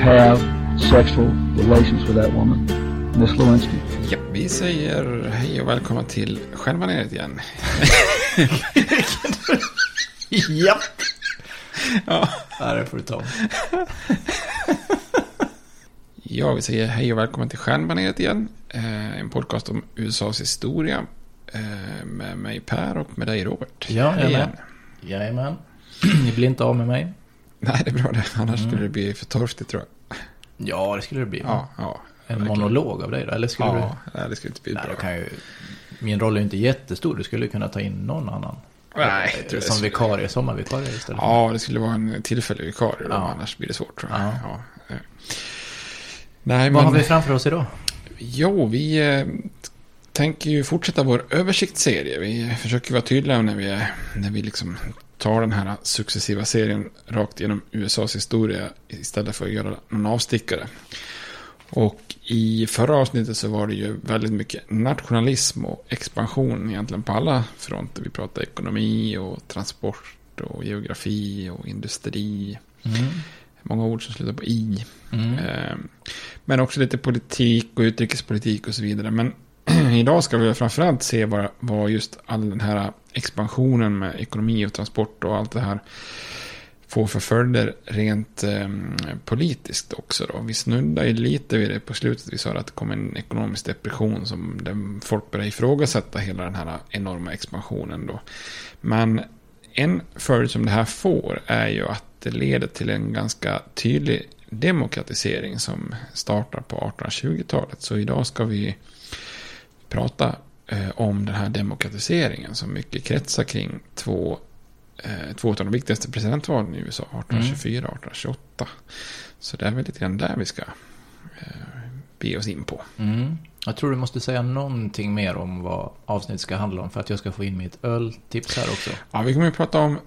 have sexual relations with that woman, Miss Lewinsky. Ja, vi säger hej och välkomna till Stjärnbaneret igen. Japp. ja. Ja, det får du ta. Ja, vi säger hej och välkommen till Stjärnbaneret igen. Eh, en podcast om USAs historia. Eh, med mig Per och med dig Robert. Ja, igen. Jajamän. Ni blir inte av med mig. Nej, det är bra det. Annars skulle det bli för torftigt tror jag. Ja, det skulle det bli. Ja, ja. En verkligen. monolog av dig då? Eller skulle Ja, du... nej, det skulle inte bli Nej, bra. kan ju... Min roll är ju inte jättestor. Du skulle kunna ta in någon annan. Nej, jag tror det Som skulle- vikarie, sommarvikarie istället. Ja, det skulle vara en tillfällig vikarie då, Ja. annars blir det svårt tror jag. Ja. Ja. eh. Nej, Vad men... har vi framför oss idag? Jo, vi eh, tänker ju fortsätta vår översiktsserie. Vi försöker vara tydliga när vi, när vi liksom tar den här successiva serien rakt genom USAs historia istället för att göra någon avstickare. Och i förra avsnittet så var det ju väldigt mycket nationalism och expansion egentligen på alla fronter. Vi pratade ekonomi och transport och geografi och industri. Mm. Många ord som slutar på i. Mm. Eh, Men också lite politik och utrikespolitik och så vidare. Men idag ska vi framförallt se vad, vad just all den här expansionen med ekonomi och transport och allt det här får för följder rent eh, politiskt också. Då. Vi snuddar ju lite vid det på slutet. Vi sa att det kom en ekonomisk depression som där folk började ifrågasätta hela den här enorma expansionen. Då. Men en följd som det här får är ju att det leder till en ganska tydlig demokratisering som startar på 1820-talet. Så idag ska vi prata eh, om den här demokratiseringen som mycket kretsar kring två, eh, två av de viktigaste presidentvalen i USA, 1824 och 1828. Så det är väl lite grann där vi ska eh, be oss in på. Mm. Jag tror du måste säga någonting mer om vad avsnittet ska handla om för att jag ska få in mitt öltips här också. Ja, vi kommer att prata om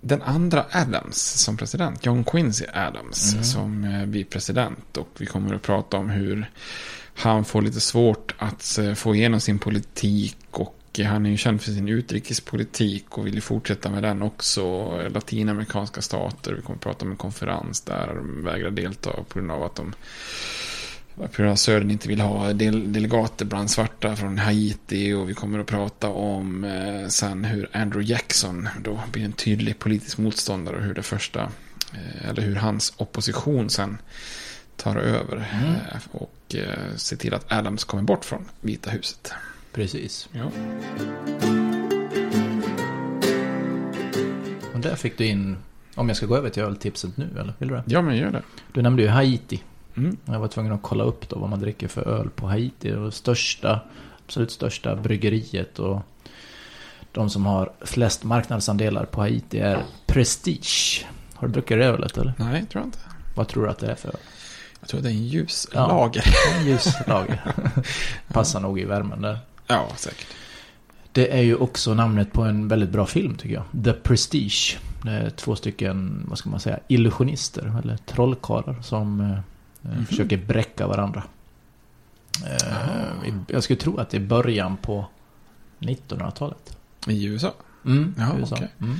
den andra Adams som president, John Quincy Adams, Mm. som eh, blir president. Och vi kommer att prata om hur han får lite svårt att eh, få igenom sin politik. Och han är ju känd för sin utrikespolitik och vill ju fortsätta med den också. Latinamerikanska stater, vi kommer att prata om en konferens där de vägrar delta på grund av att de på grund av att Södern inte vill ha del, delegater bland svarta från Haiti och vi kommer att prata om eh, sen hur Andrew Jackson då blir en tydlig politisk motståndare och hur det första, eh, eller hur hans opposition sen tar över Mm. eh, och eh, ser till att Adams kommer bort från Vita huset. Precis. Ja. Och där fick du in, om jag ska gå över till öltipset nu eller vill du det? ja, men gör det. Du nämnde ju Haiti. Mm. Jag var tvungen att kolla upp då vad man dricker för öl på Haiti. Det största, absolut största bryggeriet och de som har flest marknadsandelar på Haiti är Prestige. Har du druckit det ölet eller? Nej, tror jag inte. Vad tror du att det är för öl? Jag tror det är en ljus Ja. En ljus lager. Passar nog i värmen där. Ja, säkert. Det är ju också namnet på en väldigt bra film tycker jag. The Prestige. Det är två stycken, vad ska man säga, illusionister eller trollkarlar som eh, Mhm. försöker bräcka varandra. I- jag skulle tro att det är början på 1900-talet. I USA? Mm, Ja, USA. okej. Mm.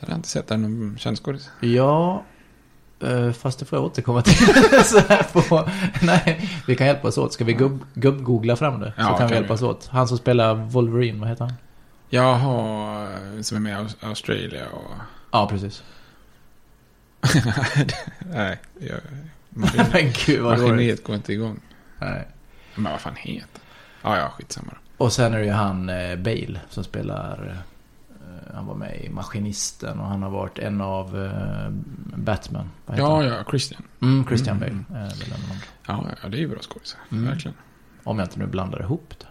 Det har jag inte sett. Är det någon känd skådis? Ja, fast det får jag återkomma till. så på, nej, vi kan hjälpas åt. Ska vi gubb- gubb-googla fram det? Ja, så kan kan vi vi. hjälpas åt. Han som spelar Wolverine, vad heter han? Jaha, som är med i Aus- Australien och... Ja, precis. Nej, jag, Men maskin, gud vad maskineriet går inte igång. Nej. Men vad fan heter Ja, ja, skitsamma då. Och sen är det ju han eh, Bale som spelar... Han var med i Maskinisten och han har varit en av eh, Batman. Ja, ja, Christian. Mm, Christian Mm. Bale. dem. Ja, ja, det är ju bra skådisar. Mm. Verkligen. Om jag inte nu blandar ihop det.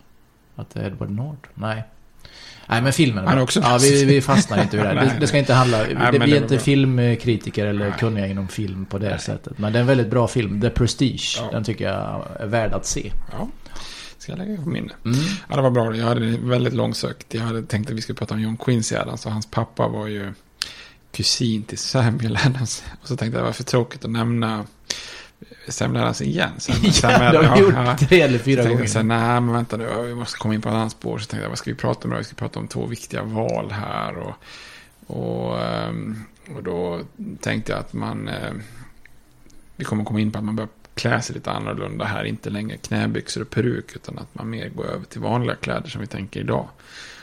Att det är Edward Nord. Nej. Nej, men filmen Han är också Ja, vi, vi fastnar inte vid det här. Det, det ska inte handla... Nej, det, vi det är inte filmkritiker eller Nej. kunniga inom film på det Nej. sättet. Men det är en väldigt bra film. The Prestige. Ja. Den tycker jag är värd att se. Ja, ska jag lägga på minne. Mm. Ja, det var bra. Jag hade det väldigt långsökt. Jag hade tänkt att vi skulle prata om John Quincy Adams. Och hans pappa var ju kusin till Samuel Adams. Och så tänkte jag, varför tråkigt att nämna Samuel Adams igen. Sen, Ja, du har gjort tre eller fyra gånger. så nej men vänta nu, vi måste komma in på ett annat spår. Så tänkte jag, vad ska vi prata om då? Vi ska prata om två viktiga val här. Och, och, ehm, och då tänkte jag att man, eh, vi kommer komma in på att man bör klä sig lite annorlunda här. Inte längre knäbyxor och peruk, utan att man mer går över till vanliga kläder som vi tänker idag.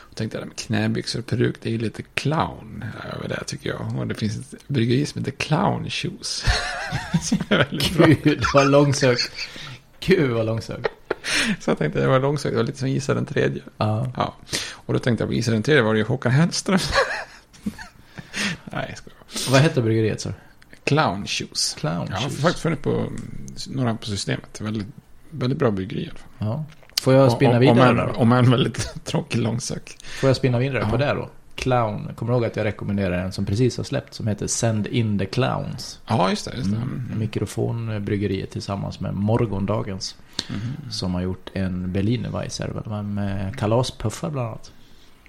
Och tänkte jag, knäbyxor och peruk, det är ju lite clown över det tycker jag. Och det finns ett bryggeri som heter Clown Shoes. som är väldigt bra. Gud vad långsökt. Gud vad långsökt. Så jag tänkte, det var långsökt, det var lite som Gissa den tredje. Ja. Ja, och då tänkte jag på Gissa den tredje var det ju Håkan Hellström. Nej, jag skojar. Vad hette bryggeriet så? Clown Shoes. Clown Jag har faktiskt funnit på mm, några på systemet. Väldigt, väldigt bra bryggeri i alla fall. Ja. Får jag spinna om, vidare om, en, om en väldigt tråkig långsök. Får jag spinna vidare på Ja. det då? Clown. Kommer du ihåg att jag rekommenderar en som precis har släppt som heter Send in the Clowns? Ja, just det. Just det. Mm. Mm. Mikrofonbryggeriet tillsammans med Morgondagens. Mhm. Som har gjort en Berliner Weisse, med kalaspuffar bland annat.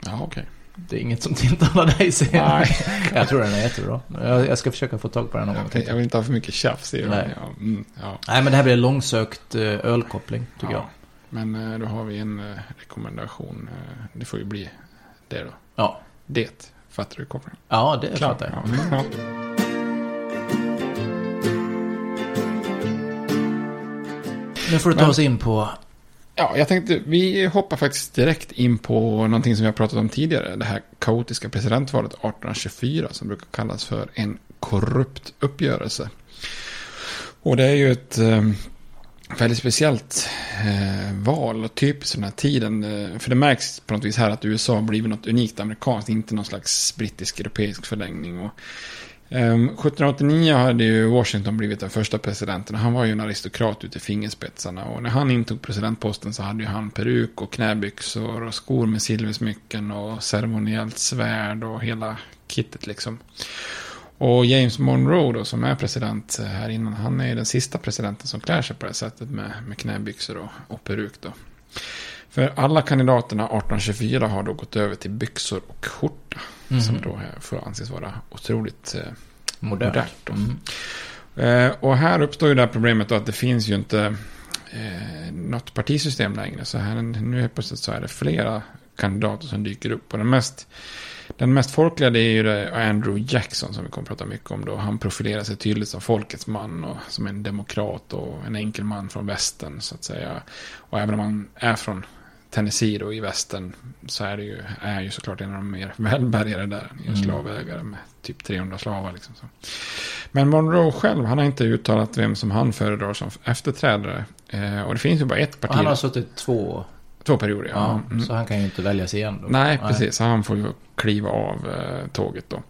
Ja, okej. Det är inget som tilltalar dig ser jag. Jag tror den är jättebra. Jag, jag ska försöka få tag på den någon gång. Jag, jag vill inte ha för mycket tjafs i det. Nej. Ja, mm, ja. Nej men det här blir en långsökt eh, ölkoppling tycker ja. Men eh, då har vi en eh, rekommendation. Det får ju bli det då. jag. Ja. Det. Fattar du kopplingen? Ja, det Klart. fattar jag. Ja. Ja. Nu får du ta Men- oss in på... Ja, jag tänkte, vi hoppar faktiskt direkt in på någonting som vi har pratat om tidigare. Det här kaotiska presidentvalet 1824 som brukar kallas för en korrupt uppgörelse. Och det är ju ett eh, väldigt speciellt eh, val och typiskt den här tiden. Eh, för det märks på något vis här att USA har blivit något unikt amerikanskt, inte någon slags brittisk-europeisk förlängning. Och, Ehm, 1789 hade ju Washington blivit den första presidenten. Han var ju en aristokrat ute i fingerspetsarna. Och när han intog presidentposten så hade ju han peruk och knäbyxor och skor med silversmycken och ceremoniellt svärd och hela kittet liksom. Och James Monroe då, som är president här innan, han är ju den sista presidenten som klär sig på det sättet med, med knäbyxor och, och peruk då. För alla kandidaterna 1824 har då gått över till byxor och skjorta. Mhm. Som då får anses vara otroligt eh, Modernt. modernt. Mm. Eh, och här uppstår ju det här problemet då att det finns ju inte eh, något partisystem längre. Så här, nu helt plötsligt så är det flera kandidater som dyker upp. Och den mest, den mest folkliga det är ju det Andrew Jackson som vi kommer att prata mycket om då. Han profilerar sig tydligt som folkets man och som en demokrat och en enkel man från västern så att säga. Och även om han är från Tennessee då i västern så är det ju, är ju såklart en av de mer välbärgade där. En Mm. slavägare med typ 300 slavar liksom. Så. Men Monroe själv, han har inte uttalat vem som han föredrar som efterträdare. Eh, och det finns ju bara ett parti. han har suttit två, Två perioder, ja. ja, Mm. så han kan ju inte väljas igen då. Nej, precis. Så han får ju kliva av eh, tåget då.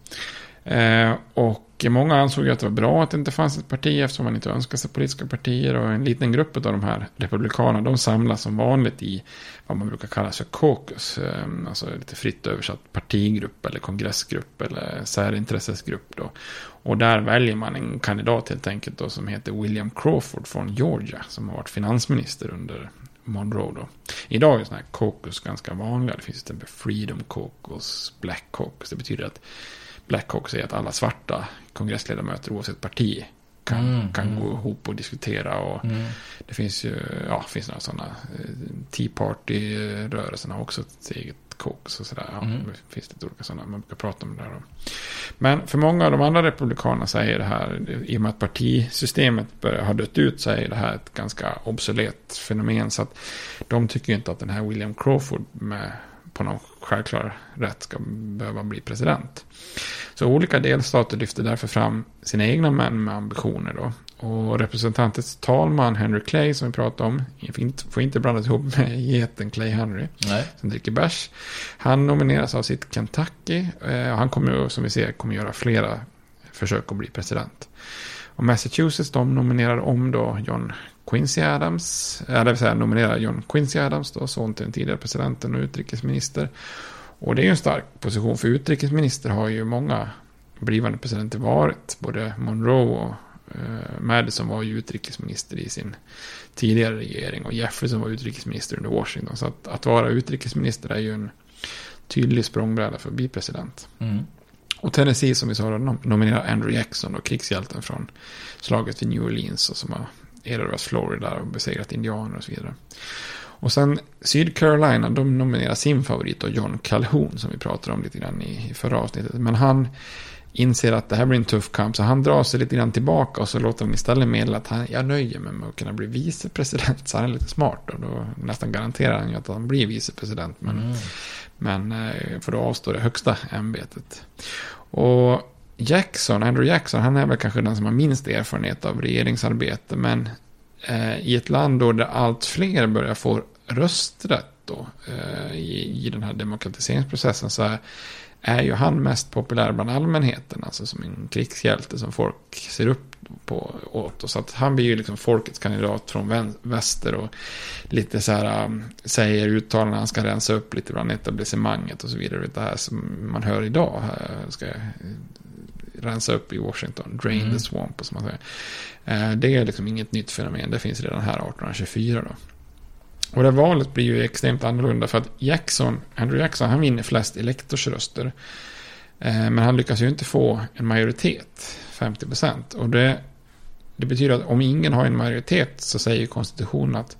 Eh, och många ansåg ju att det var bra att det inte fanns ett parti eftersom man inte önskar sig politiska partier. Och en liten grupp av de här republikanerna, de samlas som vanligt i vad man brukar kalla för caucus. Eh, alltså lite fritt översatt partigrupp eller kongressgrupp eller särintressesgrupp då. Och där väljer man en kandidat helt enkelt då som heter William Crawford från Georgia. Som har varit finansminister under Monroe då. Idag är sådana här caucus ganska vanliga. Det finns till exempel Freedom Caucus, Black Caucus. Det betyder att Black Caucus är att alla svarta kongressledamöter oavsett parti kan, Mm, kan mm. gå ihop och diskutera. Och Mm. Det finns ju, ja, finns några sådana. eh, Tea Party-rörelsen har också ett eget caucus och sådär. Ja, Mm. Det finns lite olika sådana, man brukar prata om det där. Men för många av de andra republikanerna så är det här, i och med att partisystemet börjar ha dött ut, så är det här ett ganska obsolet fenomen. Så att de tycker inte att den här William Crawford med på någon självklar rätt ska behöva bli president. Så olika delstater lyfter därför fram sina egna män med ambitioner då. Och representantets talman Henry Clay som vi pratade om, får inte, blandas ihop med geten Clay Henry Nej. som dricker bärs. Han nomineras av sitt Kentucky. Eh, och han kommer som vi ser, kommer göra flera försök att bli president. Och Massachusetts, de nominerar om då John Quincy Adams. Eh, det vill säga nominerar John Quincy Adams, då, son till den tidigare presidenten och utrikesminister. Och det är ju en stark position, för utrikesminister har ju många blivande presidenter varit. Både Monroe och eh, Madison var ju utrikesminister i sin tidigare regering. Och Jefferson var utrikesminister under Washington. Så att, att vara utrikesminister är ju en tydlig språngbräda för att bli president. Mm. Och Tennessee som vi sa nom- nominerar Andrew Jackson, och krigshjälten från slaget vid New Orleans och som har erövrat Florida och besegrat indianer och så vidare. Och sen Sydcarolina, de nominerar sin favorit då, John Calhoun som vi pratade om lite grann i, i förra avsnittet. Men han inser att det här blir en tuff kamp så han drar sig lite grann tillbaka och så låter han istället meddela att han, jag nöjer mig med att kunna bli vicepresident. Så han är lite smart då, då nästan garanterar han ju att han blir vicepresident. Men, Mm. men eh, för då avstår det högsta ämbetet. Och Jackson, Andrew Jackson, han är väl kanske den som har minst erfarenhet av regeringsarbete. Men eh, i ett land då där allt fler börjar få rösträtt då, eh, i, i den här demokratiseringsprocessen så är, är ju han mest populär bland allmänheten. Alltså som en krigshjälte som folk ser upp på, åt. Och så att han blir ju liksom folkets kandidat från väster och lite så här um, säger uttalanden han ska rensa upp lite bland etablissemanget och så vidare. Det här som man hör idag. Ska jag rensa upp i Washington, drain Mm. the swamp och som man säger. Eh, Det är liksom inget nytt fenomen, det finns redan här 1824 då. Och det valet blir ju extremt annorlunda för att Jackson, Andrew Jackson, han vinner flest elektorsröster. Eh, Men han lyckas ju inte få en majoritet, 50%. Och det, det betyder att om ingen har en majoritet så säger konstitutionen att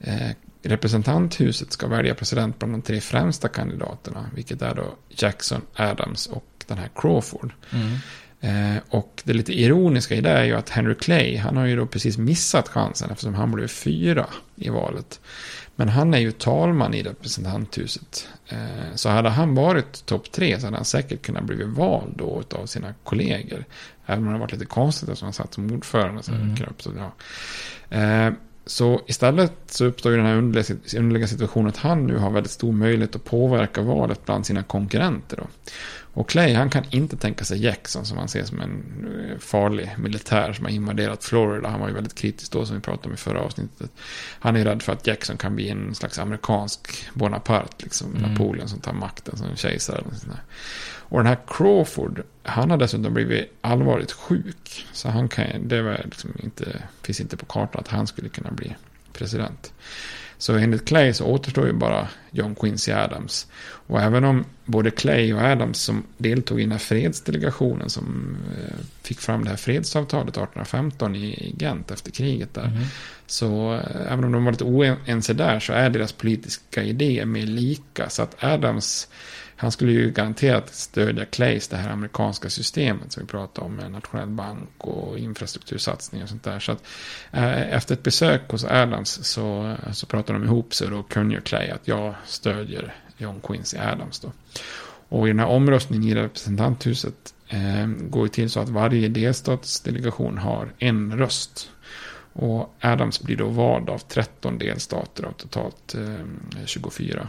eh, representanthuset ska välja president bland de tre främsta kandidaterna. Vilket är då Jackson, Adams och den här Crawford. Mm. Eh, och det lite ironiska i det är ju att Henry Clay, han har ju då precis missat chansen eftersom han blev fyra i valet. Men han är ju talman i representanthuset. Eh, så hade han varit topp tre så hade han säkert kunnat bli vald då av sina kollegor. Även om det har varit lite konstigt eftersom han satt som ordförande. Så Mm. knappt, så, ja. eh, Så istället så uppstår ju den här underliga, situationen att han nu har väldigt stor möjlighet att påverka valet bland sina konkurrenter. Då. Och Clay han kan inte tänka sig Jackson som han ser som en eh, farlig militär som har invaderat Florida. Han var ju väldigt kritisk då som vi pratade om i förra avsnittet. Han är rädd för att Jackson kan bli en slags amerikansk Bonaparte, liksom mm. Napoleon som tar makten som kejsare. Och den här Crawford, han har dessutom blivit allvarligt sjuk. Så han kan, det var liksom inte, finns inte på kartan att han skulle kunna bli president. Så enligt Clay så återstår ju bara John Quincy Adams. Och även om både Clay och Adams som deltog i den här fredsdelegationen som eh, fick fram det här fredsavtalet 1815 i Gent efter kriget där. Mm. Så eh, även om de var lite oense där så är deras politiska idéer mer lika. Så att Adams han skulle ju garanterat stödja Clays, det här amerikanska systemet som vi pratade om med nationell bank och infrastruktursatsningar och sånt där. Så att eh, efter ett besök hos Adams så, så pratade de ihop sig och då kunde ju Clay att jag stödjer John Quincy Adams då. Och i den här omröstningen i representanthuset eh, går det till så att varje delstatsdelegation har en röst. Och Adams blir då vald av 13 delstater av totalt eh, 24.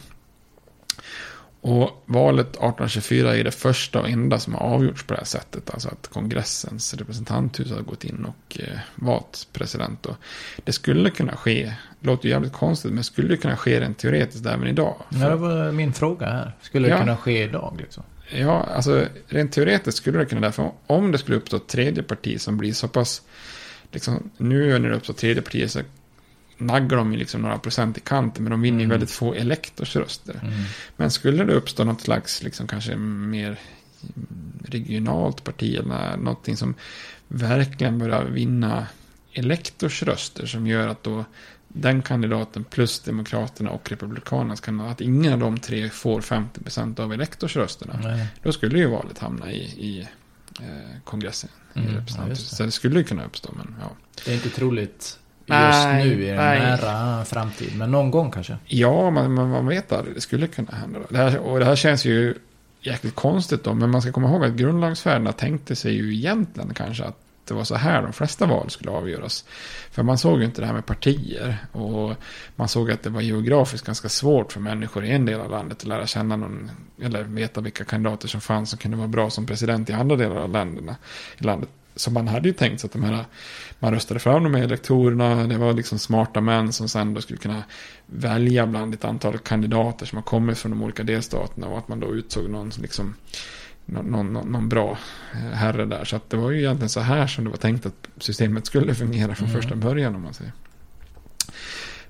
Och valet 1824 är det första och enda som har avgjorts på det här sättet. Alltså att kongressens representanthus har gått in och eh, valt president. Och det skulle kunna ske, det låter jävligt konstigt, men skulle kunna ske rent teoretiskt även idag. Ja, det var min fråga här. Skulle det ja, kunna ske idag liksom? Ja, alltså rent teoretiskt skulle det kunna det. För om det skulle uppstå ett tredje parti som blir så pass, liksom, nu när det uppstår tredje parti så naggar de ju liksom några procent i kanten, men de vinner ju mm. väldigt få elektorsröster. Mm. Men skulle det uppstå något slags, liksom kanske mer regionalt parti eller någonting som verkligen börjar vinna elektorsröster som gör att då den kandidaten plus Demokraterna och Republikanernas kandidat, att ingen av de tre får 50% av elektorsrösterna. Nej. Då skulle ju valet hamna i, i eh, kongressen. Mm, i ja, det. Så det skulle ju kunna uppstå, men ja. Det är inte troligt just nu i en nära framtid. Men någon gång kanske. Ja, man, man, man vet aldrig. Det skulle kunna hända. Det här, och det här känns ju jäkligt konstigt då. Men man ska komma ihåg att grundlagsfäderna tänkte sig ju egentligen kanske att det var så här de flesta val skulle avgöras. För man såg ju inte det här med partier. Och man såg att det var geografiskt ganska svårt för människor i en del av landet att lära känna någon, eller veta vilka kandidater som fanns som kunde vara bra som president i andra delar av länderna, i landet. Så man hade ju tänkt sig att de här, man röstade fram de här elektorerna, det var liksom smarta män som sen då skulle kunna välja bland ett antal kandidater som har kommit från de olika delstaterna och att man då utsåg någon liksom någon, någon, någon bra eh, herre där. Så att det var ju egentligen så här som det var tänkt att systemet skulle fungera från mm. första början om man säger.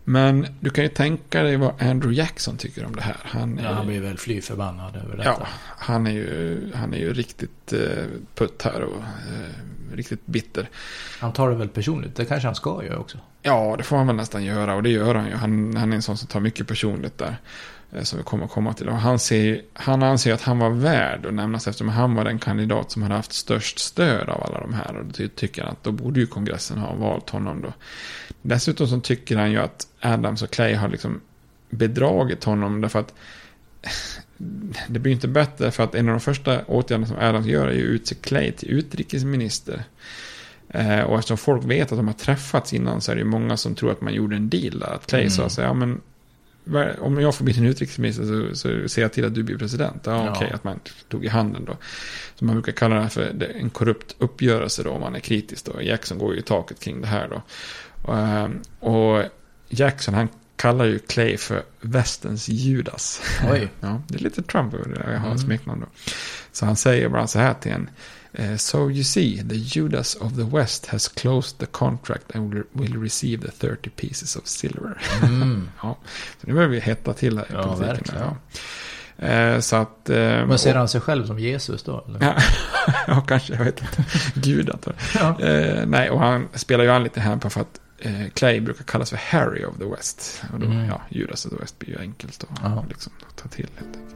Men du kan ju tänka dig vad Andrew Jackson tycker om det här. Han, ja, han blir väl fly förbannad över detta. Ja, han är ju, han är ju riktigt eh, putt här och eh, riktigt bitter. Han tar det väl personligt, det kanske han ska göra också. Ja, det får han väl nästan göra och det gör han ju. Han, han är en sån som tar mycket personligt där. Eh, som vi kommer att komma till. Och han, ser, han anser att han var värd att nämnas eftersom han var den kandidat som hade haft störst stöd av alla de här. Och då tycker han att då borde ju kongressen ha valt honom då. Dessutom så tycker han ju att Adams och Clay har liksom bedragit honom därför att det blir inte bättre för att en av de första åtgärderna som Adams gör är ju att utse Clay till utrikesminister. Eh, och eftersom folk vet att de har träffats innan så är det ju många som tror att man gjorde en deal där. Att Clay mm. sa så ja men om jag får bli din utrikesminister så, så ser jag till att du blir president. Ja, ja. okej, okay, att man tog i handen då. Så man brukar kalla det här för en korrupt uppgörelse då, om man är kritisk då. Jackson går ju i taket kring det här då. Och, ehm, och Jackson, han kallar ju Clay för västens Judas. Oj. ja, det är lite Trump över det, jag har mm. smeknamn då. Så han säger bara så här till en. Uh, so you see, the Judas of the West has closed the contract and will, receive the 30 pieces of silver. Mm. ja, så nu börjar vi hetta till här i ja, politiken. Verkligen. Ja. Eh, så att... Eh, Men ser han sig själv som Jesus då? Eller? ja, kanske. Jag vet inte. Gud antar ja. eh, Nej, och han spelar ju an lite här på för att eh, Clay brukar kallas för Harry of the West. Och då, mm. ja, Judas of the West blir ju enkelt att liksom, ta till helt enkelt.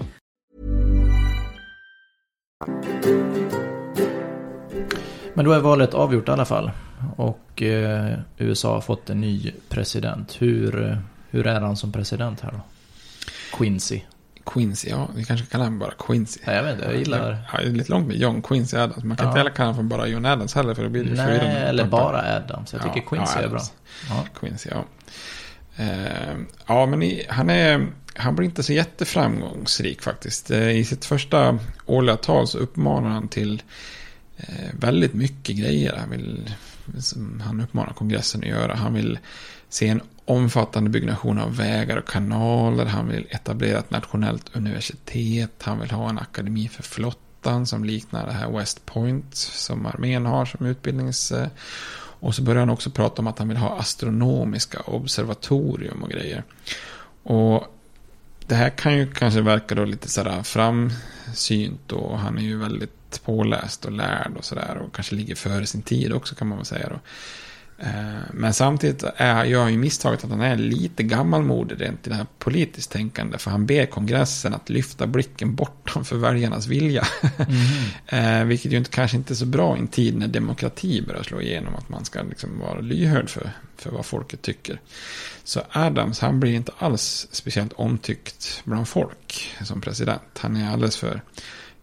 Men då är valet avgjort i alla fall. Och eh, USA har fått en ny president. Hur, eh, hur är han som president här då? Quincy. Quincy, ja, vi kanske kallar honom bara Quincy. Ja, jag vet inte, jag gillar... Ja, det är lite långt med John Quincy Adams. Man kan Ja. inte heller kalla honom för bara John Adams heller för det blir Nej, eller bara Adams. Jag tycker Quincy är bra. Adams. Ja. Quincy, ja. Eh, ja, men i, han, är, han blir inte så jätteframgångsrik faktiskt. Eh, I sitt första årliga tal så uppmanar han till eh, väldigt mycket grejer. Han, vill, som han uppmanar kongressen att göra. Han vill se en omfattande byggnation av vägar och kanaler. Han vill etablera ett nationellt universitet. Han vill ha en akademi för flottan som liknar det här West Point som armén har som utbildnings... Och så börjar han också prata om att han vill ha astronomiska observatorium och grejer. Och det här kan ju kanske verka då lite sådär framsynt och han är ju väldigt påläst och lärd och sådär och kanske ligger före sin tid också kan man väl säga då. Eh, Men samtidigt är, gör han ju misstaget att han är lite gammalmodig rent i det här politiskt tänkande. För han ber kongressen att lyfta blicken bortanför väljarnas vilja. Eh, Vilket ju inte, kanske inte är så bra i en tid när demokrati börjar slå igenom. Att man ska liksom vara lyhörd för, för vad folket tycker. Så Adams, han blir inte alls speciellt omtyckt bland folk som president. Han är alldeles för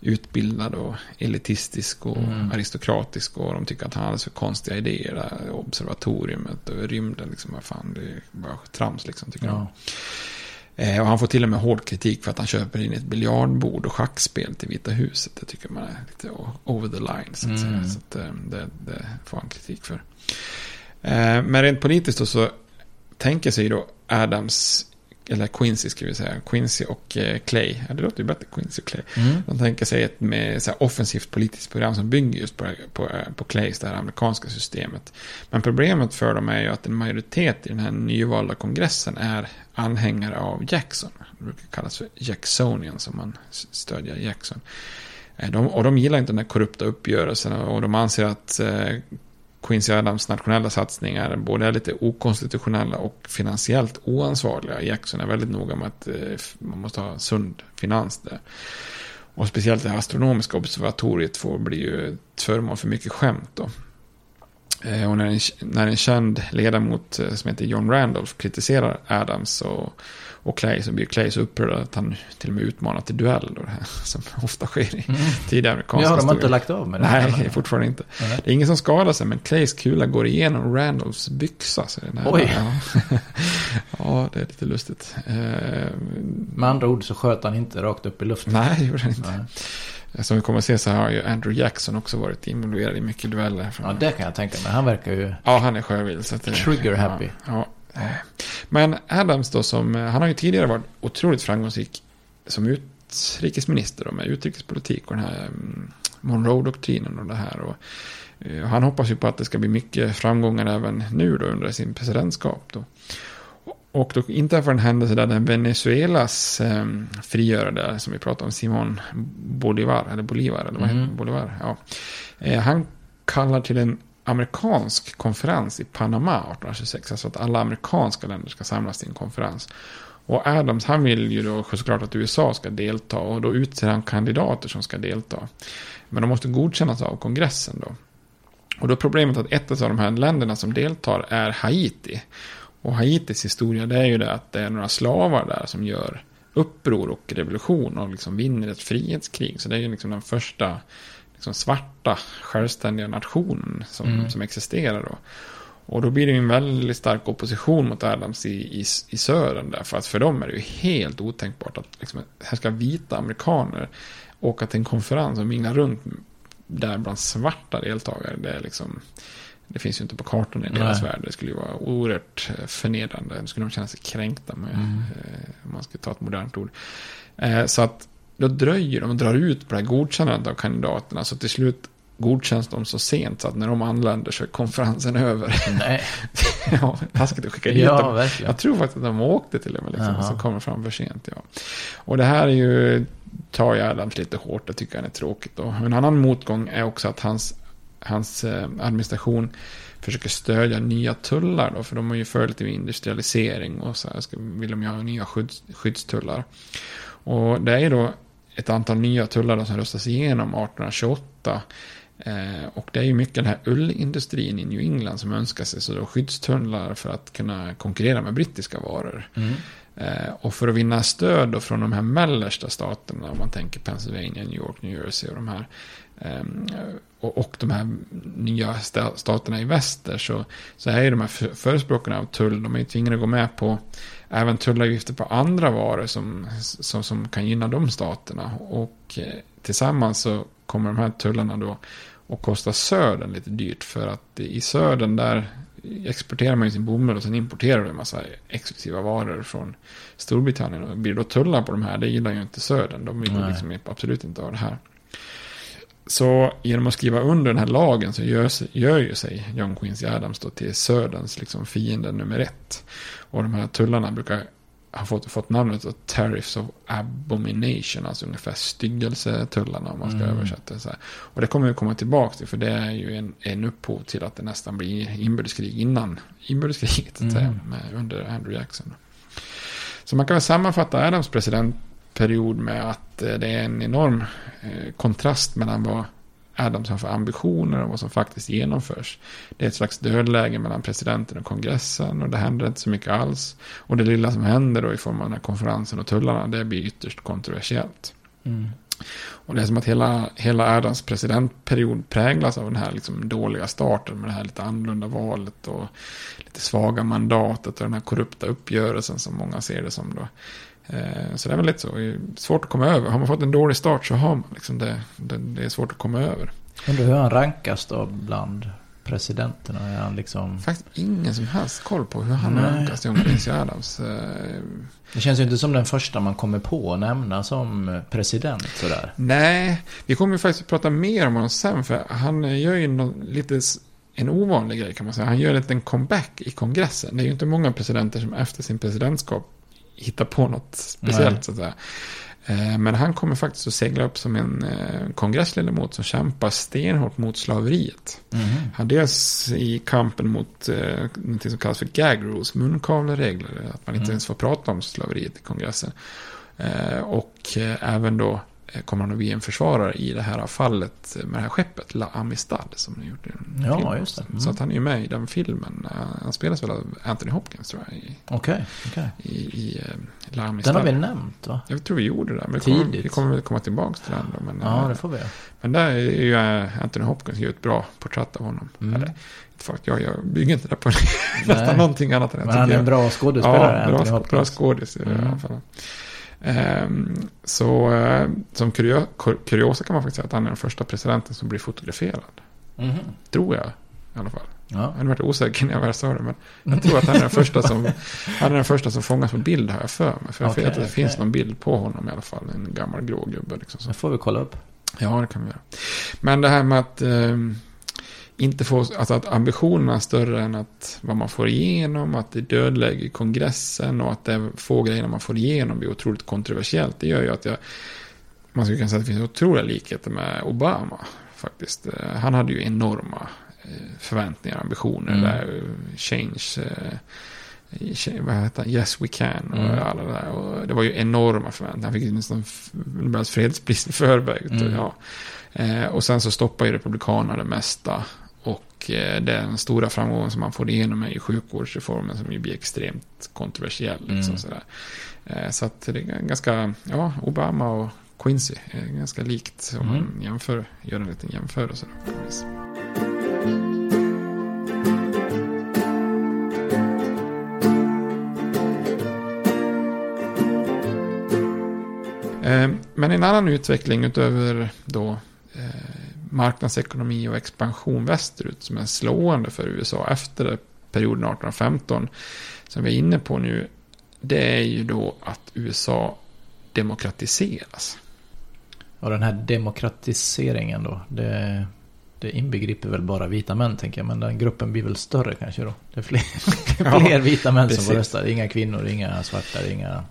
utbildad och elitistisk och Mm. aristokratisk. Och de tycker att han alldeles för konstiga idéer. Det här observatoriumet och rymden. Liksom, vad fan, det är bara trams liksom, tycker Ja. de. Eh, och han får till och med hård kritik för att han köper in ett biljardbord och schackspel till Vita huset. Det tycker man är lite over the line. Så att, säga. Mm. Så att, eh, det, det får han kritik för. Eh, men rent politiskt då så tänker sig då Adams, eller Quincy ska vi säga, Quincy och eh, Clay, ja, det låter ju bättre, Quincy och Clay. Mm. De tänker sig ett med så här, offensivt politiskt program som bygger just på, på, på Clays, det här amerikanska systemet. Men problemet för dem är ju att en majoritet i den här nyvalda kongressen är anhängare av Jackson. Det brukar kallas för Jacksonian som man stödjer Jackson. Eh, De, och de gillar inte den här korrupta uppgörelsen och de anser att eh, Quincy Adams nationella satsningar både är lite okonstitutionella och finansiellt oansvariga. Jackson är väldigt noga med att eh, man måste ha sund finans där. Och speciellt det astronomiska observatoriet får bli ju ett föremål för mycket skämt då. Eh, och när en, när en känd ledamot eh, som heter John Randolph kritiserar Adams så och Clay så blir Clay så upprörd att han till och med utmanar till duell. Då, det här, som ofta sker i Mm. tidigare amerikanska Ja, de har inte historier. lagt av med det. Nej, fortfarande inte. Nej. Det är ingen som skadar sig, men Clays kula går igenom Randolphs byxa. Så den här, Oj. Ja. ja, det är lite lustigt. Eh, Med andra ord så sköt han inte rakt upp i luften. Nej, det gjorde han inte. Nej. Som vi kommer att se så har ju Andrew Jackson också varit involverad i mycket dueller. Ja, det kan jag tänka mig. Han verkar ju Ja, han är sjövild. Det, trigger happy. Ja, ja. Men Adams då, som, eh, han har ju tidigare varit otroligt framgångsrik som utrikesminister då, med utrikespolitik och den här mm, Monroe-doktrinen och det här. Och, eh, han hoppas ju på att det ska bli mycket framgångar även nu då under sin presidentskap. Då. Och då inträffar en händelse där den Venezuelas eh, frigörare, som vi pratade om, Simon Bolivar, eller Bolivar, eller vad heter Mm. det? Bolivar? Ja. Eh, han kallar till en amerikansk konferens i Panama 1826. Alltså att alla amerikanska länder ska samlas till en konferens. Och Adams han vill ju då såklart att USA ska delta och då utser han kandidater som ska delta. Men de måste godkännas av kongressen då. Och då är problemet att ett av de här länderna som deltar är Haiti. Och Haitis historia det är ju det att det är några slavar där som gör uppror och revolution och liksom vinner ett frihetskrig. Så det är ju liksom den första liksom svarta självständiga nationen som, Mm. som existerar då. Och då blir det en väldigt stark opposition mot Adams i, i, i södern där. För att för dem är det ju helt otänkbart att liksom, här ska vita amerikaner åka till en konferens och mingla runt där bland svarta deltagare. Det, är liksom, det finns ju inte på kartan i deras Nej. värld. Det skulle ju vara oerhört eh, förnedrande. Det skulle de känna sig kränkta med, Mm. eh, om man ska ta ett modernt ord. Eh, så att då dröjer de och drar ut på det här godkännandet av kandidaterna. Så till slut godkänns de så sent så att när de anländer så är konferensen över. Nej. ja, taskigt att skicka hit Ja, dem. verkligen. Jag tror faktiskt att de åkte till och med. Liksom, så kommer fram för sent. Ja. Och det här är ju, tar ju Adams lite hårt. Det tycker han är tråkigt. Då. En annan motgång är också att hans, hans eh, administration försöker stödja nya tullar. Då, för de har ju följt med industrialisering och så här ska, vill de ha nya skydds, skyddstullar. Och det är då ett antal nya tullar som röstas igenom 1828. Eh, och det är ju mycket den här ullindustrin i New England som önskar sig så då skyddstullar för att kunna konkurrera med brittiska varor. Mm. Eh, och för att vinna stöd då från de här mellersta staterna, om man tänker Pennsylvania, New York, New Jersey och de här, ehm, och, och de här nya sta- staterna i väster, så, så är ju de här för- förespråkarna av tull, de är ju tvingade att gå med på även tullavgifter på andra varor som, som, som kan gynna de staterna. Och eh, tillsammans så kommer de här tullarna då att kosta södern lite dyrt, för att i södern där exporterar man ju sin bomull och sen importerar du en massa exklusiva varor från Storbritannien. Och blir då tullar på de här, det gillar ju inte södern. De vill ju Nej. liksom absolut inte ha det här. Så genom att skriva under den här lagen så gör, gör ju sig John Quincy Adams då till söderns liksom fiende nummer ett. Och de här tullarna brukar ha fått, fått namnet då Tariffs of Abomination, alltså ungefär styggelsetullarna om man ska Mm. översätta det så här. Och det kommer vi komma tillbaka till, för det är ju en, en upphov till att det nästan blir inbördeskrig innan inbördeskriget, så att säga, Mm. med, under Andrew Jackson. Så man kan väl sammanfatta Adams presidentperiod med att eh, det är en enorm eh, kontrast mellan vad Adams har för ambitioner och vad som faktiskt genomförs. Det är ett slags dödläge mellan presidenten och kongressen och det händer inte så mycket alls. Och det lilla som händer då i form av den här konferensen och tullarna, det blir ytterst kontroversiellt. Mm. Och det är som att hela, hela Adams presidentperiod präglas av den här liksom dåliga starten med det här lite annorlunda valet och lite svaga mandatet och den här korrupta uppgörelsen som många ser det som då. Eh, Så det är väl lite så, svårt att komma över. Har man fått en dålig start så har man liksom det, det, det är svårt att komma över. Undrar hur han rankas då bland presidenterna? Är han liksom... Faktiskt ingen som helst koll på hur han Nej. rankas, John Quincy Adams. Eh, Det känns ju inte som den första man kommer på att nämna som president sådär. Nej, vi kommer ju faktiskt att prata mer om honom sen. För han gör ju någon, lite en ovanlig grej kan man säga. Han gör en liten comeback i kongressen. Det är ju inte många presidenter som efter sin presidentskap hittar på något speciellt Nej. så att säga. Eh, Men han kommer faktiskt att segla upp som en eh, kongressledamot som kämpar stenhårt mot slaveriet. Mhm. Han dels i kampen mot eh, något som kallas för gag rules, munkavleregler, att man inte Mm. ens får prata om slaveriet i kongressen. Och även då kommer han att bli en försvarare i det här fallet med det här skeppet, La Amistad, som ni gjort i en Ja, film. just. Mm. Så att han är ju med i den filmen. Eh, Han spelas väl av Anthony Hopkins tror jag, i, Okej, okej. i, i eh, La Amistad. Den har vi nämnt va? Jag tror vi gjorde det, men vi kommer, Tidigt. vi kommer väl komma tillbaka till den. Då, men, Ja, eh, det får vi men där är ju eh, Anthony Hopkins gör ett bra porträtt av honom. Mm. Eller, jag, jag bygger inte det på nästan någonting annat än jag Men han är en bra skådespelare, Ja, bra, Hopkins. bra skådis i Mm. alla fall. Ehm, så eh, som kurio, kur- kuriosa kan man faktiskt säga att han är den första presidenten som blir fotograferad. Mhm. Tror jag i alla fall. Ja. Jag har varit osäker när jag väl sa det, men jag tror att han är den första som, han är den första som fångas på bild har jag för mig. För jag Okej, vet att det okej. finns någon bild på honom i alla fall, en gammal grå gubbe. Liksom, så. Det får vi kolla upp. Ja, det kan vi göra. Men det här med att eh, inte få, alltså att ambitionerna är större än att vad man får igenom, att det i kongressen och att det är få grejer man får igenom blir otroligt kontroversiellt. Det gör ju att jag, man skulle kunna säga att det finns otroliga likheter med Obama faktiskt. Eh, Han hade ju enorma eh, förväntningar ambitioner Mm. där, eh, change, vad heter han? Yes We Can och Mm. alla det där. Och det var ju enorma förväntningar. Han fick nästan Nobels fredspris i förväg. Mm. Ja. Eh, och sen så stoppar ju Republikanerna det mesta. Och eh, den stora framgången som man får igenom är ju sjukvårdsreformen som ju blir extremt kontroversiell. Liksom mm. Sådär. Eh, så att det är ganska, ja, Obama och Quincy är ganska likt om mm. man jämför, gör en liten jämförelse. Eh, men en annan utveckling utöver då marknadsekonomi och expansion västerut som är slående för USA efter perioden 1815 som vi är inne på nu. Det är ju då att USA demokratiseras. Och den här demokratiseringen då, det, det inbegriper väl bara vita män tänker jag. Men den gruppen blir väl större kanske då. Det är fler, fler ja, vita män precis. som får rösta. Inga kvinnor, inga svarta, inga...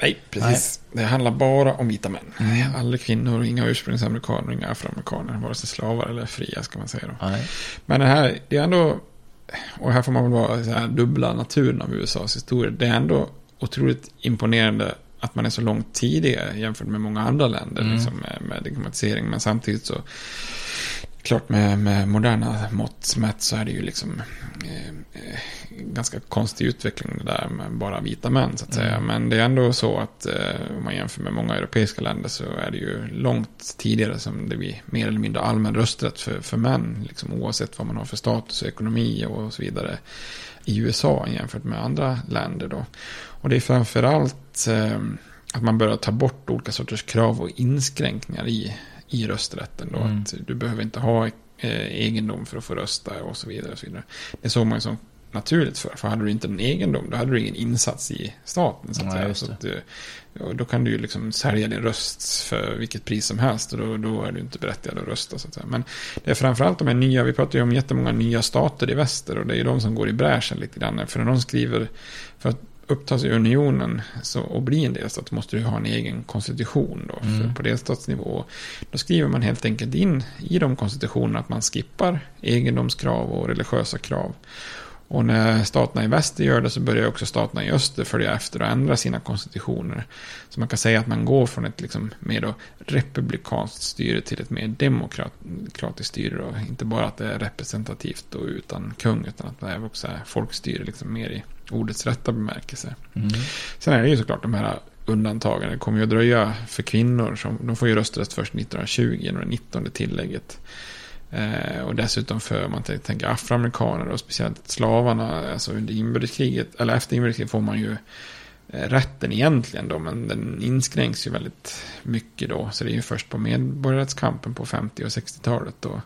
Nej, precis. Nej. Det handlar bara om vita män. Mm. Alla kvinnor, inga ursprungsamerikaner, inga afroamerikaner. Vare sig slavar eller fria ska man säga då. Nej. Men det här, det är ändå... Och här får man väl vara så här dubbla naturen av USAs historia. Det är ändå otroligt imponerande att man är så långt tidigare jämfört med många andra länder mm. liksom, med, med demokratisering. Men samtidigt så, klart med, med moderna mått mätt så är det ju liksom eh, eh, ganska konstig utveckling det där med bara vita män så att säga. Mm. Men det är ändå så att eh, om man jämför med många europeiska länder så är det ju långt tidigare som det blir mer eller mindre allmän rösträtt för, för män. Liksom, oavsett vad man har för status och ekonomi och så vidare i USA jämfört med andra länder då. Och det är framförallt eh, att man börjar ta bort olika sorters krav och inskränkningar i, i rösträtten. Då. Mm. Att du behöver inte ha eh, egendom för att få rösta och så vidare. Och så vidare. Det såg man ju som naturligt för. För hade du inte en egendom, då hade du ingen insats i staten. Så att säga. Så att, då kan du ju liksom sälja din röst för vilket pris som helst. Och då, då är du inte berättigad att rösta. Så att. Men det är framförallt de här nya, vi pratar ju om jättemånga nya stater i väster. Och det är ju de som går i bräschen lite grann. För när de skriver, för att upptas i unionen så, och bli en delstat måste du ha en egen konstitution då, mm. på delstatsnivå. Då skriver man helt enkelt in i de konstitutionerna att man skippar egendomskrav och religiösa krav. Och när staterna i väster gör det så börjar också staterna i öster följa efter och ändra sina konstitutioner. Så man kan säga att man går från ett liksom mer republikanskt styre till ett mer demokratiskt styre. Då. Inte bara att det är representativt då, utan kung, utan att det är också är folkstyre liksom mer i ordets rätta bemärkelse. Mm. Sen är det ju såklart de här undantagen. Det kommer ju att dröja för kvinnor. Som, de får ju rösträtt först 1920 genom det 19 tillägget. Eh, och dessutom för, man tänker afroamerikaner och speciellt slavarna, alltså under inbördeskriget, eller efter inbördeskriget får man ju eh, rätten egentligen då, men den inskränks ju väldigt mycket då. Så det är ju först på medborgarrättskampen på 50 och 60-talet då.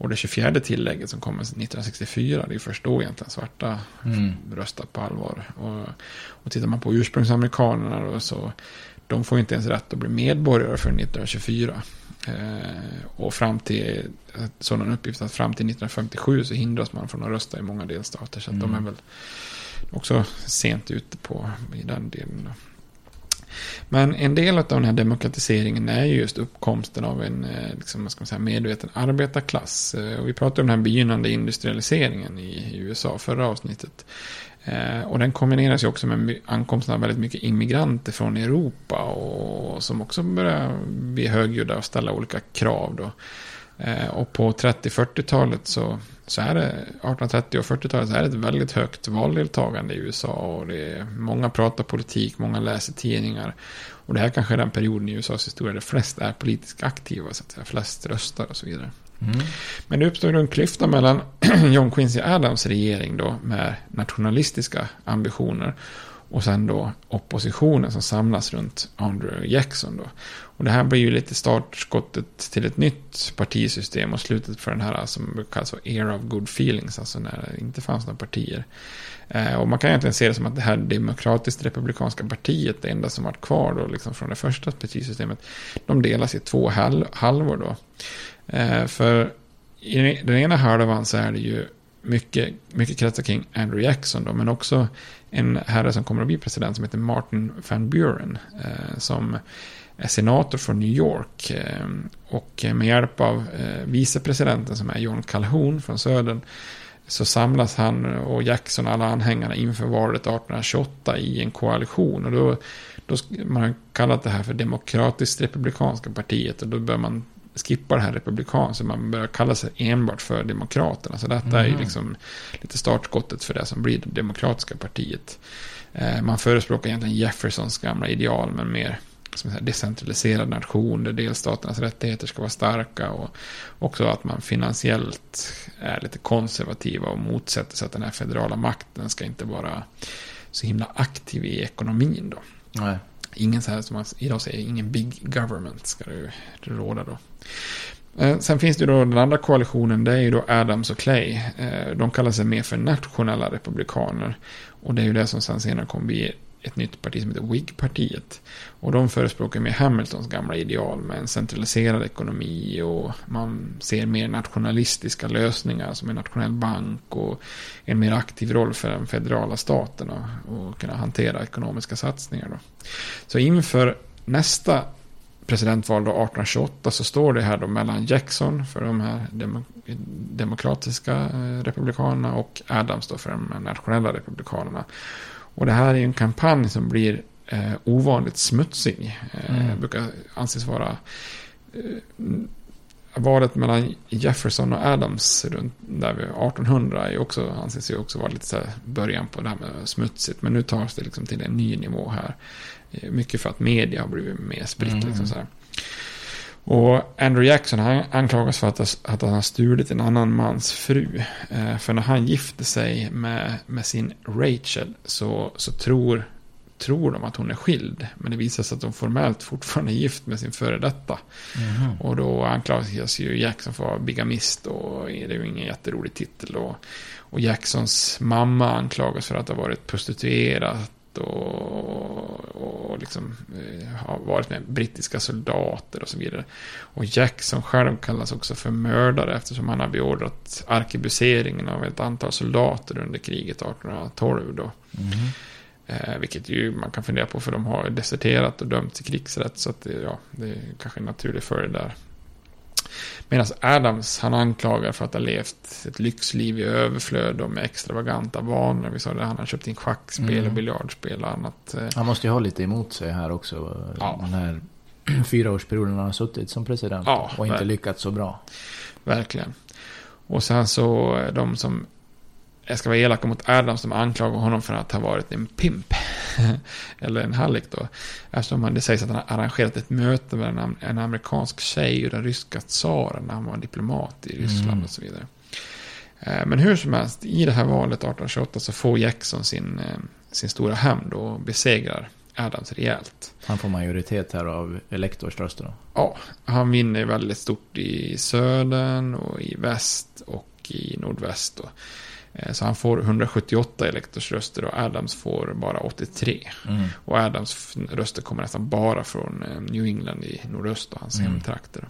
Och det 24 tillägget som kommer 1964, det är först då egentligen svarta mm. röstar på allvar. Och, och tittar man på ursprungsamerikanerna då så, de får inte ens rätt att bli medborgare för 1924. Eh, och fram till sådan uppgift att fram till 1957 så hindras man från att rösta i många delstater. Så mm. de är väl också sent ute på i den delen. Då. Men en del av den här demokratiseringen är just uppkomsten av en eh, liksom, ska man säga, medveten arbetarklass. Eh, och vi pratade om den här begynnande industrialiseringen i USA förra avsnittet. Eh, och den kombineras ju också med ankomsten av väldigt mycket immigranter från Europa. Och som också börjar bli högljudda och ställa olika krav. Då. Eh, och på 30-40-talet så, så är det, 1830 och 40-talet så är det ett väldigt högt valdeltagande i USA. Och det är, många pratar politik, många läser tidningar. Och det här kanske är den perioden i USAs historia där flest är politiskt aktiva, så att säga, flest röstar och så vidare. Mm. Men det uppstod en klyfta mellan John Quincy Adams regering då med nationalistiska ambitioner och sen då oppositionen som samlas runt Andrew Jackson då. Och det här blir ju lite startskottet till ett nytt partisystem och slutet för den här som kallas för era of good feelings, alltså när det inte fanns några partier. Eh, och man kan egentligen se det som att det här demokratiskt republikanska partiet, det enda som varit kvar då, liksom från det första partisystemet, de delas i två halvor då. Eh, för i den ena halvan så är det ju mycket, mycket kretsar kring Andrew Jackson då, men också en herre som kommer att bli president som heter Martin Van Buren. Eh, som är senator från New York. Eh, och med hjälp av eh, vicepresidenten som är John Calhoun från södern. Så samlas han och Jackson och alla anhängarna inför valet 1828 i en koalition. Och då, då man har kallat det här för Demokratiskt Republikanska partiet. Och då bör man skippa det här republikanska. Man börjar kalla sig enbart för Demokraterna. Så detta mm. är ju mm. liksom lite startskottet för det som blir det demokratiska partiet. Eh, man förespråkar egentligen Jeffersons gamla ideal, men mer som säga, decentraliserad nation där delstaternas rättigheter ska vara starka och också att man finansiellt är lite konservativa och motsätter sig att den här federala makten ska inte vara så himla aktiv i ekonomin då. Nej ingen så här som man idag säger, ingen big government ska det råda då. Eh, sen finns det ju då den andra koalitionen, det är ju då Adams och Clay. Eh, de kallar sig mer för nationella republikaner. Och det är ju det som sen senare kommer bli ett nytt parti som heter Whig-partiet. Och de förespråkar mer Hamiltons gamla ideal med en centraliserad ekonomi och man ser mer nationalistiska lösningar som en nationell bank och en mer aktiv roll för den federala staten och kunna hantera ekonomiska satsningar. Då. Så inför nästa presidentval då 1828 så står det här då mellan Jackson för de här demokratiska eh, republikanerna och Adams då för de nationella republikanerna. Och det här är ju en kampanj som blir eh, ovanligt smutsig. Eh, mm. brukar anses vara eh, valet mellan Jefferson och Adams runt där vid 1800 är också, anses ju också vara lite så början på det här med smutsigt. Men nu tas det liksom till en ny nivå här. Eh, mycket för att media har blivit mer spritt. Mm. Liksom så här. Och Andrew Jackson han anklagas för att, att han har stulit en annan mans fru. Eh, för när han gifte sig med, med sin Rachel så, så tror, tror de att hon är skild. Men det visar sig att de formellt fortfarande är gift med sin före detta. Mm. Och då anklagas ju Jackson för att vara bigamist och det är ju ingen jätterolig titel. Och, och Jacksons mamma anklagas för att ha varit prostituerad och, och liksom, eh, har varit med brittiska soldater och så vidare. Och Jackson själv kallas också för mördare eftersom han har beordrat arkebuseringen av ett antal soldater under kriget 1812. Då. Mm. Eh, vilket ju man kan fundera på för de har deserterat och dömts till krigsrätt. Så att det, ja, det är kanske en naturlig följd där. Medan Adams, han anklagar för att ha levt ett lyxliv i överflöd och med extravaganta vanor. Vi sa det, han har köpt in schackspel mm. och biljardspel och annat. Eh. Han måste ju ha lite emot sig här också. Ja. Den här fyraårsperioden han har suttit som president. Ja, och inte lyckats så bra. Verkligen. Och sen så de som jag ska vara elaka mot Adams som anklagar honom för att ha varit en pimp. Eller en hallick då. Eftersom det sägs att han har arrangerat ett möte med en, en amerikansk tjej och den ryska tsaren när han var diplomat i Ryssland mm. och så vidare. Eh, men hur som helst, i det här valet 1828 så får Jackson sin, eh, sin stora hämnd och besegrar Adams rejält. Han får majoritet här av elektorsröster då? Ja, han vinner väldigt stort i södern och i väst och i nordväst. Då. Eh, så han får 178 elektorsröster och Adams får bara 83. Mm. Och Adams röster kommer nästan bara från eh, New England i nordöst och hans mm. hemtrakter.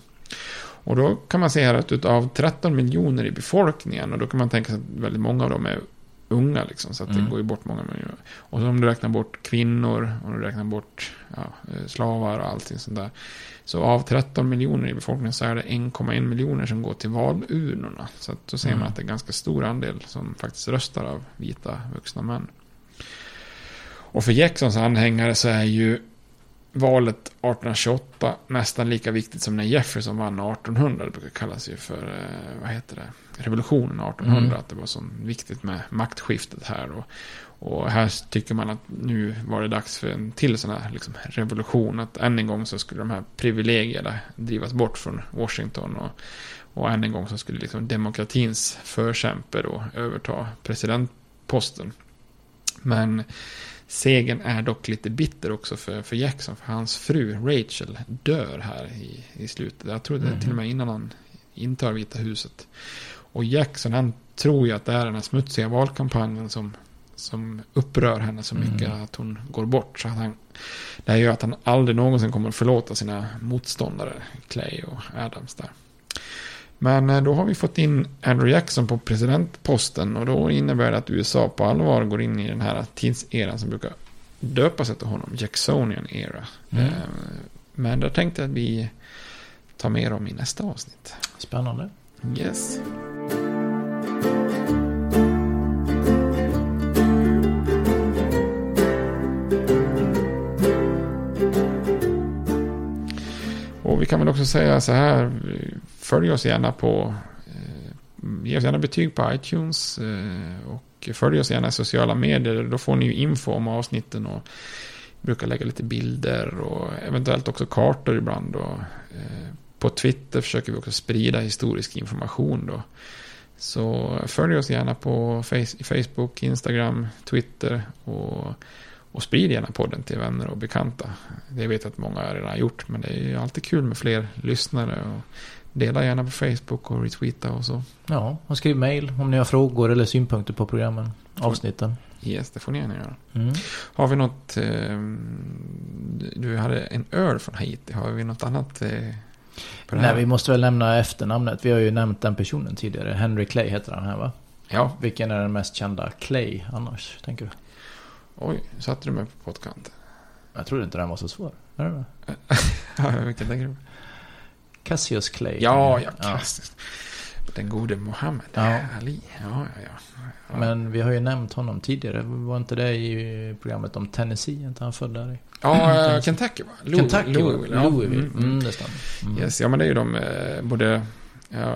Och då kan man se här att utav 13 miljoner i befolkningen, och då kan man tänka sig att väldigt många av dem är unga liksom, så att mm. det går ju bort många miljoner. Och så om du räknar bort kvinnor, och du räknar bort ja, eh, slavar och allting sånt där. Så av 13 miljoner i befolkningen så är det 1,1 miljoner som går till valurnorna. Så att då ser man mm. att det är en ganska stor andel som faktiskt röstar av vita vuxna män. Och för Jacksons anhängare så är ju valet 1828 nästan lika viktigt som när Jefferson vann 1800. Det brukar kallas ju för, eh, vad heter det, revolutionen 1800. Mm. Att det var så viktigt med maktskiftet här. Och, och här tycker man att nu var det dags för en till sån här liksom, revolution. Att än en gång så skulle de här privilegierna drivas bort från Washington. Och, och än en gång så skulle liksom demokratins förkämpe då överta presidentposten. Men segern är dock lite bitter också för, för Jackson. För hans fru Rachel dör här i, i slutet. Jag tror det mm. till och med innan han intar Vita huset. Och Jackson han tror ju att det är den här smutsiga valkampanjen som som upprör henne så mycket mm. att hon går bort. Så att han, det här gör att han aldrig någonsin kommer att förlåta sina motståndare, Clay och Adams där. Men eh, då har vi fått in Andrew Jackson på presidentposten och då innebär det att USA på allvar går in i den här tidseran som brukar döpas efter honom, Jacksonian era. Mm. Eh, men det tänkte jag att vi tar mer om i nästa avsnitt. Spännande. Yes. Och vi kan väl också säga så här, följ oss gärna på, eh, ge oss gärna betyg på iTunes eh, och följ oss gärna i sociala medier. Då får ni ju info om avsnitten och brukar lägga lite bilder och eventuellt också kartor ibland. Och, eh, på Twitter försöker vi också sprida historisk information då. Så följ oss gärna på Facebook, Instagram, Twitter och Och sprid gärna podden till vänner och bekanta. Det vet jag att många redan har gjort. Men det är ju alltid kul med fler lyssnare. Och dela gärna på Facebook och retweeta och så. Ja, och skriv mail om ni har frågor eller synpunkter på programmen, avsnitten. Yes, det får ni gärna göra. Mm. Har vi något... Eh, du hade en öl från Haiti. Har vi något annat? Eh, på Nej, vi måste väl nämna efternamnet. Vi har ju nämnt den personen tidigare. Henry Clay heter han här va? Ja. Vilken är den mest kända Clay annars, tänker du? Oj, satte du mig på pottkanten? Jag trodde inte den var så svår. Är det det? Ja, vilken tänker du? Cassius Clay. Ja, ja, klassiskt. Den gode Mohammed Ja. Ali. Ja, ja, ja. ja. Men vi har ju nämnt honom tidigare. Var inte det i programmet om Tennessee? Inte han född där i? Ja, eh, Kentucky va? Louis- Kentucky, Louisville. ja. Louisville. Mm, Mm, mm. det stämmer. Mm. Yes, ja men det är ju de, eh, både ja,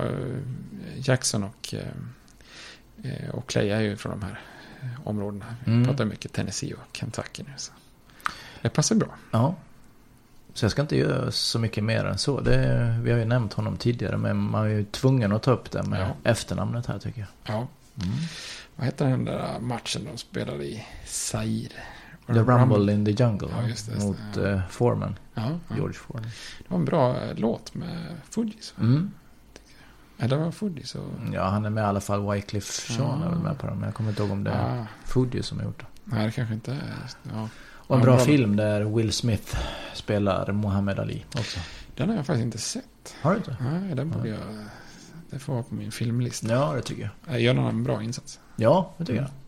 Jackson och, eh, och Clay är ju från de här områdena. Vi Mm. pratar mycket Tennessee och Kentucky nu. Så. Det passar bra. Ja. Så jag ska inte göra så mycket mer än så. Det, vi har ju nämnt honom tidigare. Men man är ju tvungen att ta upp det med Ja. efternamnet här tycker jag. Ja. Vad heter den där matchen de spelade i Zaire? The det Rumble in the Jungle. Ja, just det, just mot Ja. eh, Foreman. Ja, ja. George Foreman. Det var en bra eh, låt med va? Mm. Ja, det var Fugees och... Ja, han är med i alla fall. Wycliffe Jean är väl Ja. med på dem. Men jag kommer inte ihåg om det är Ja. Fuji som har gjort det. Nej, det kanske inte är... Ja. Och en Ja, bra bra. film där Will Smith spelar Muhammad Ali också. Den har jag faktiskt inte sett. Har du inte? Nej, den borde jag... Det får vara på min filmlista. Ja, det tycker jag. Gör han en bra insats? Ja, det tycker Mm. jag.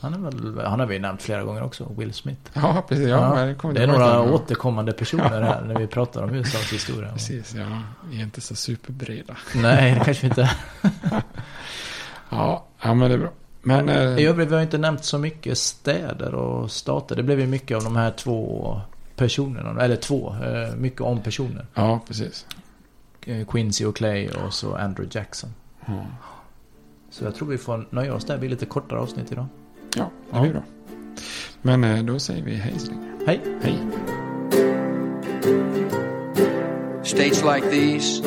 Han, är väl, han har vi nämnt flera gånger också, Will Smith. Ja, precis. Ja, men det det är några han- återkommande personer här när vi pratar om USAs historia. Precis, ja. Vi är inte så superbreda. Nej, det kanske vi inte Ja, ja men det är bra. Men... Eh, I övrigt, vi har inte nämnt så mycket städer och stater. Det blev ju mycket av de här två personerna. Eller två, eh, mycket om personer. ja, precis. Eh, Quincy och Clay och så Andrew Jackson. Ja, Så jag tror vi får nöja oss där. Det blir lite kortare avsnitt idag. ja det Ja. blir bra. Men eh, då säger vi hej så länge. Hej! Hej. States like these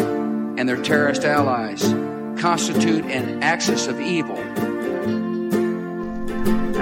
and their terrorist allies constitute an axis of evil.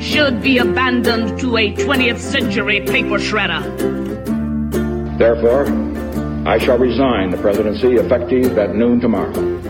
should be abandoned to a 20th century paper shredder. Therefore, I shall resign the presidency effective at noon tomorrow.